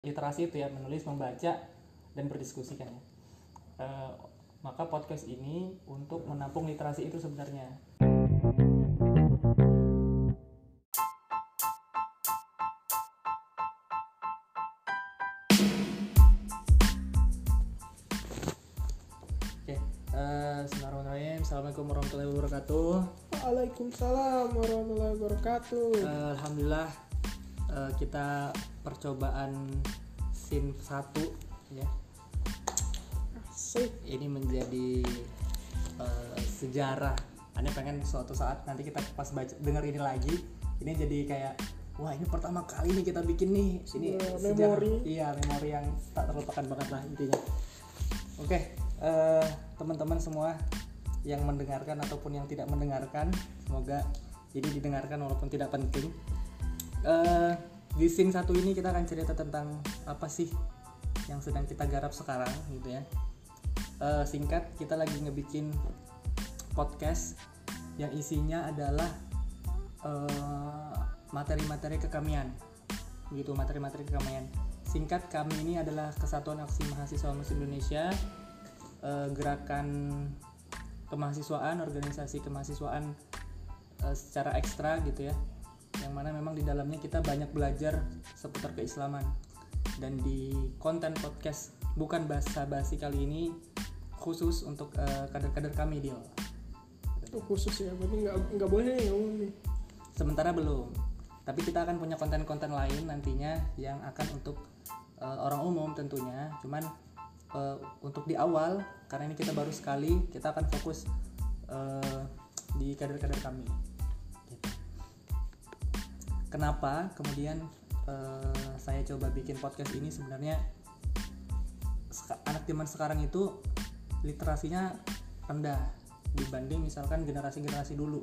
literasi itu ya menulis membaca dan berdiskusi kan ya Eh, maka podcast ini untuk menampung literasi itu sebenarnya Oke, eh, Bismillahirrahmanirrahim. Assalamualaikum warahmatullahi wabarakatuh. Waalaikumsalam warahmatullahi wabarakatuh. Eh, Alhamdulillah eh, kita percobaan scene 1 ya. Asik. Ini menjadi eh, sejarah. Anda pengen suatu saat nanti kita pas baca dengar ini lagi, ini jadi kayak wah ini pertama kali nih kita bikin nih. Ini Sebuah sejarah. memori. Iya, memori yang tak terlupakan banget lah intinya. Oke, eh, teman-teman semua yang mendengarkan ataupun yang tidak mendengarkan, semoga ini didengarkan walaupun tidak penting. Eh, di scene satu ini kita akan cerita tentang apa sih yang sedang kita garap sekarang gitu ya. Eh, singkat, kita lagi ngebikin podcast yang isinya adalah eh, materi-materi kekamian, gitu materi-materi kekamian. Singkat, kami ini adalah Kesatuan Aksi Mahasiswa Muslim Indonesia, eh, gerakan kemahasiswaan, organisasi kemahasiswaan eh, secara ekstra gitu ya, yang mana memang di dalamnya kita banyak belajar seputar keislaman. Dan di konten podcast bukan bahasa basi kali ini khusus untuk eh, kader-kader kami Dil. Itu khusus ya, berarti nggak nggak boleh nih ngomong nih. Sementara belum. Tapi kita akan punya konten-konten lain nantinya yang akan untuk eh, orang umum tentunya. Cuman eh, untuk di awal karena ini kita baru sekali, kita akan fokus eh, di kader-kader kami. Kenapa? Kemudian eh, saya coba bikin podcast ini sebenarnya anak zaman sekarang itu literasinya rendah dibanding misalkan generasi-generasi dulu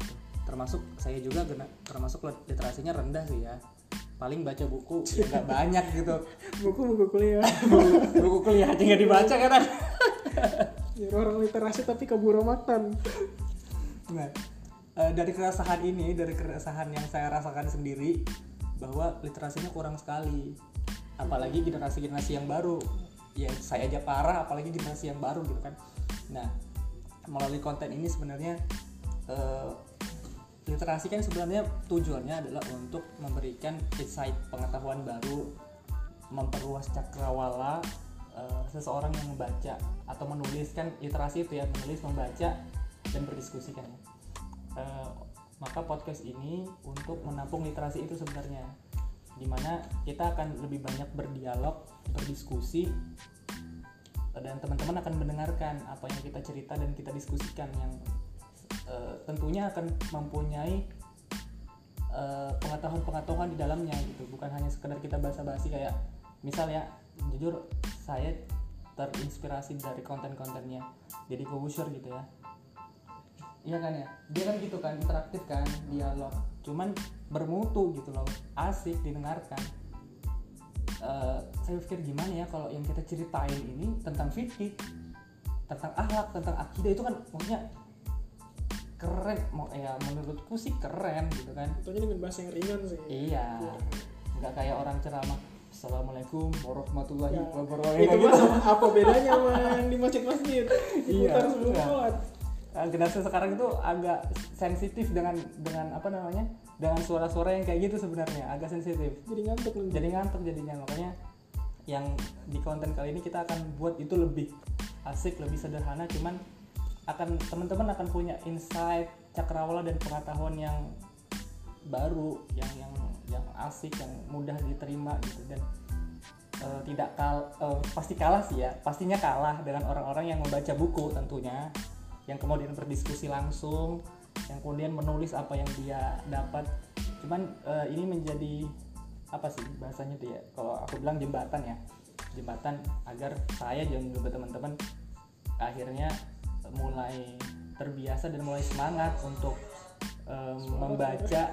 gitu. termasuk saya juga termasuk literasinya rendah sih ya paling baca buku ya nggak banyak gitu Buku-buku kuliah. buku kuliah aja nggak dibaca kan Jadi orang literasi tapi keburu makan. nah eh, dari keresahan ini dari keresahan yang saya rasakan sendiri bahwa literasinya kurang sekali. Apalagi generasi-generasi yang baru. Ya saya aja parah apalagi generasi yang baru gitu kan. Nah melalui konten ini sebenarnya eh, literasi kan sebenarnya tujuannya adalah untuk memberikan insight pengetahuan baru memperluas cakrawala eh, seseorang yang membaca atau menuliskan literasi itu ya menulis membaca dan berdiskusi Eh, maka podcast ini untuk menampung literasi itu sebenarnya. Di mana kita akan lebih banyak berdialog berdiskusi dan teman-teman akan mendengarkan apa yang kita cerita dan kita diskusikan yang eh, tentunya akan mempunyai eh, pengetahuan-pengetahuan di dalamnya gitu. Bukan hanya sekedar kita basa-basi kayak misal ya jujur saya terinspirasi dari konten-kontennya jadi Kobusher gitu ya Iya kan ya, dia kan gitu kan interaktif kan dialog, cuman bermutu gitu loh, asik didengarkan. Eh, saya pikir gimana ya kalau yang kita ceritain ini tentang fikih, tentang akhlak, tentang akidah itu kan maksudnya keren, mau ya menurutku sih keren gitu kan. Tentunya dengan bahasa yang ringan sih. Iya, nggak kayak orang ceramah. Assalamualaikum warahmatullahi Ya, wabarakatuh. Itu mah sama apa bedanya yang di masjid-masjid? Iya, sebelum iya. sholat. Nah, generasi sekarang itu agak sensitif dengan dengan apa namanya? Dengan suara-suara yang kayak gitu sebenarnya agak sensitif. Jadi ngantuk nanti. jadi ngantuk jadinya makanya yang di konten kali ini kita akan buat itu lebih asik lebih sederhana cuman akan teman-teman akan punya insight cakrawala dan pengetahuan yang baru yang yang yang asik yang mudah diterima gitu. Dan eh, tidak kal eh, pasti kalah sih ya. Pastinya kalah dengan orang-orang yang membaca buku tentunya yang kemudian berdiskusi langsung yang kemudian menulis apa yang dia dapat. Cuman eh, ini menjadi apa sih bahasanya tuh ya? Kalau aku bilang jembatan ya. Jembatan agar saya dan juga teman-teman akhirnya mulai terbiasa dan mulai semangat untuk em, membaca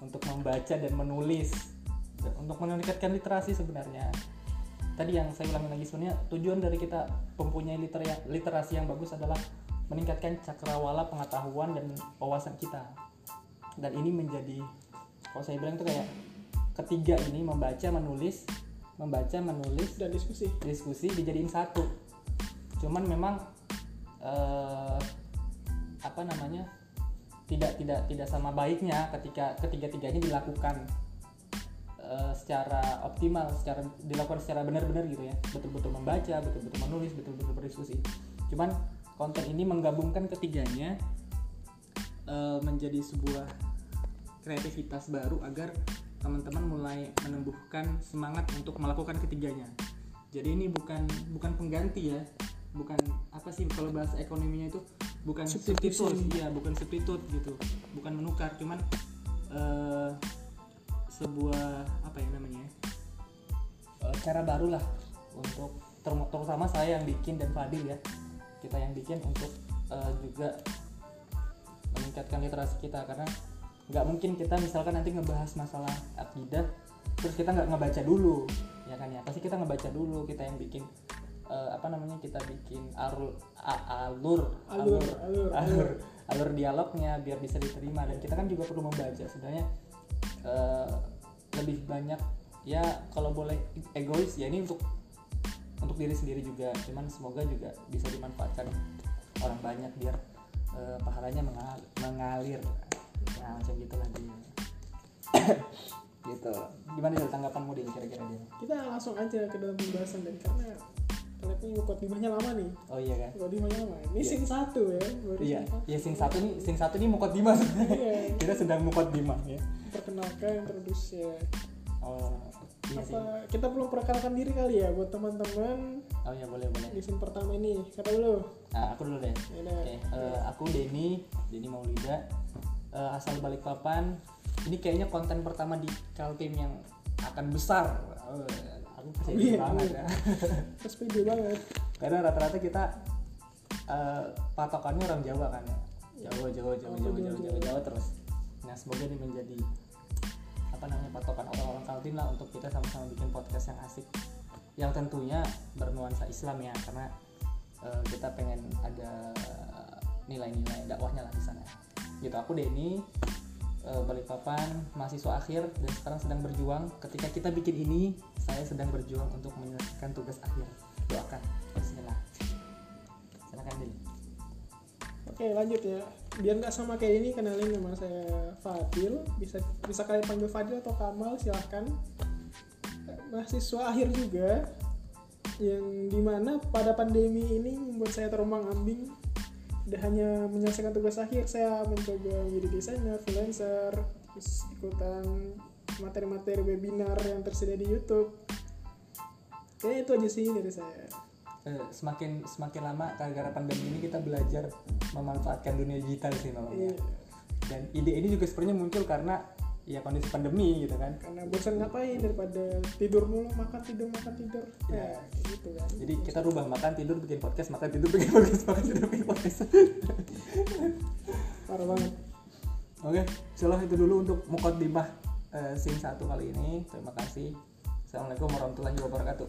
untuk membaca dan menulis. Dan untuk meningkatkan literasi sebenarnya. Tadi yang saya ulangi lagi sebenarnya tujuan dari kita mempunyai litera- literasi yang bagus adalah meningkatkan cakrawala pengetahuan dan wawasan kita. Dan ini menjadi kalau saya bilang itu kayak ketiga ini membaca menulis membaca menulis dan diskusi. diskusi dijadiin satu. Cuman memang eh, apa namanya tidak tidak tidak sama baiknya ketika ketiga tiganya dilakukan eh, secara optimal secara dilakukan secara benar-benar gitu ya. Betul-betul membaca betul-betul menulis betul-betul berdiskusi. Cuman konten ini menggabungkan ketiganya eh, menjadi sebuah kreativitas baru agar teman-teman mulai menumbuhkan semangat untuk melakukan ketiganya. Jadi ini bukan bukan pengganti ya, bukan apa sih kalau bahasa ekonominya itu bukan substitute, iya bukan substitute gitu, bukan menukar, cuman eh, sebuah apa ya namanya ya, eh, cara baru lah untuk terutama saya yang bikin dan Fadil ya, kita yang bikin untuk eh, juga meningkatkan literasi kita. Karena nggak mungkin kita misalkan nanti ngebahas masalah akidah terus kita nggak ngebaca dulu ya kan ya? Pasti kita ngebaca dulu kita yang bikin eh, apa namanya kita bikin alur a- alur Alur, alur, alur alur dialognya biar bisa diterima. Dan kita kan juga perlu membaca. Sebenarnya eh, lebih banyak ya kalau boleh egois ya ini untuk untuk diri sendiri juga. Cuman semoga juga bisa dimanfaatkan orang banyak biar eh, pahalanya mengal- mengalir. Nah macam gitulah dia. Gitu. Gimana sih tanggapanmu dia kira-kira dia kita langsung aja ke dalam pembahasan dan karena kelihatannya mukadimahnya lama nih. Oh iya kan? Mukadimahnya lama. Ini Iya. scene satu ya baru iya. satu. ya sing satu nih sing satu nih sebenarnya Iya. kita sedang mukaddimah ya. Perkenalkan introduce ya oh apa kita belum perkenalkan diri kali ya buat teman-teman oh iya boleh boleh di scene pertama ini kata dulu nah aku dulu deh ya udah Oke, eh, aku Denny, Denny Maulida, eh, asal Balikpapan. Ini kayaknya konten pertama di Kaltim yang akan besar. Eh, aku percaya Amin, banget ya. terus pede banget Karena rata-rata kita eh, patokannya orang Jawa kan ya. Jawa, Jawa, Jawa, Jawa, Jawa, Jawa, Jawa, Jawa. Jawa terus. Nah semoga ini menjadi apa namanya patokan orang-orang Kaltim lah untuk kita sama-sama bikin podcast yang asik. Yang tentunya bernuansa Islam ya, karena eh, kita pengen ada nilai-nilai dakwahnya lah di sana. Gitu. Aku Denny eh, Balikpapan mahasiswa akhir dan sekarang sedang berjuang. Ketika kita bikin ini, saya sedang berjuang untuk menyelesaikan tugas akhir. Doakan. Bismillah. Silakan Denny. oke lanjut ya biar nggak sama kayak ini kenalin nama saya Fadil. Bisa bisa kalian panggil Fadil atau Kamal silahkan. Eh, mahasiswa akhir juga yang di mana pada pandemi ini membuat saya terombang ambing. Tidak hanya menyelesaikan tugas akhir saya mencoba menjadi desainer freelancer ikutan materi-materi webinar yang tersedia di YouTube. Kayaknya itu aja sih dari saya Eh, semakin semakin lama gara-gara pandemi ini kita belajar memanfaatkan dunia digital sih memang ya. Iya. Dan ide ini juga sebenarnya muncul karena ya kondisi pandemi gitu kan. karena bosan ngapain daripada tidur mulu makan tidur makan tidur Ya. ya gitu kan Jadi kita rubah makan tidur bikin podcast, makan tidur bikin podcast, makan tidur bikin podcast. parah banget Oke, insyaallah itu dulu untuk mukaddimah eh, scene satu kali ini. Terima kasih. Assalamualaikum warahmatullahi wabarakatuh.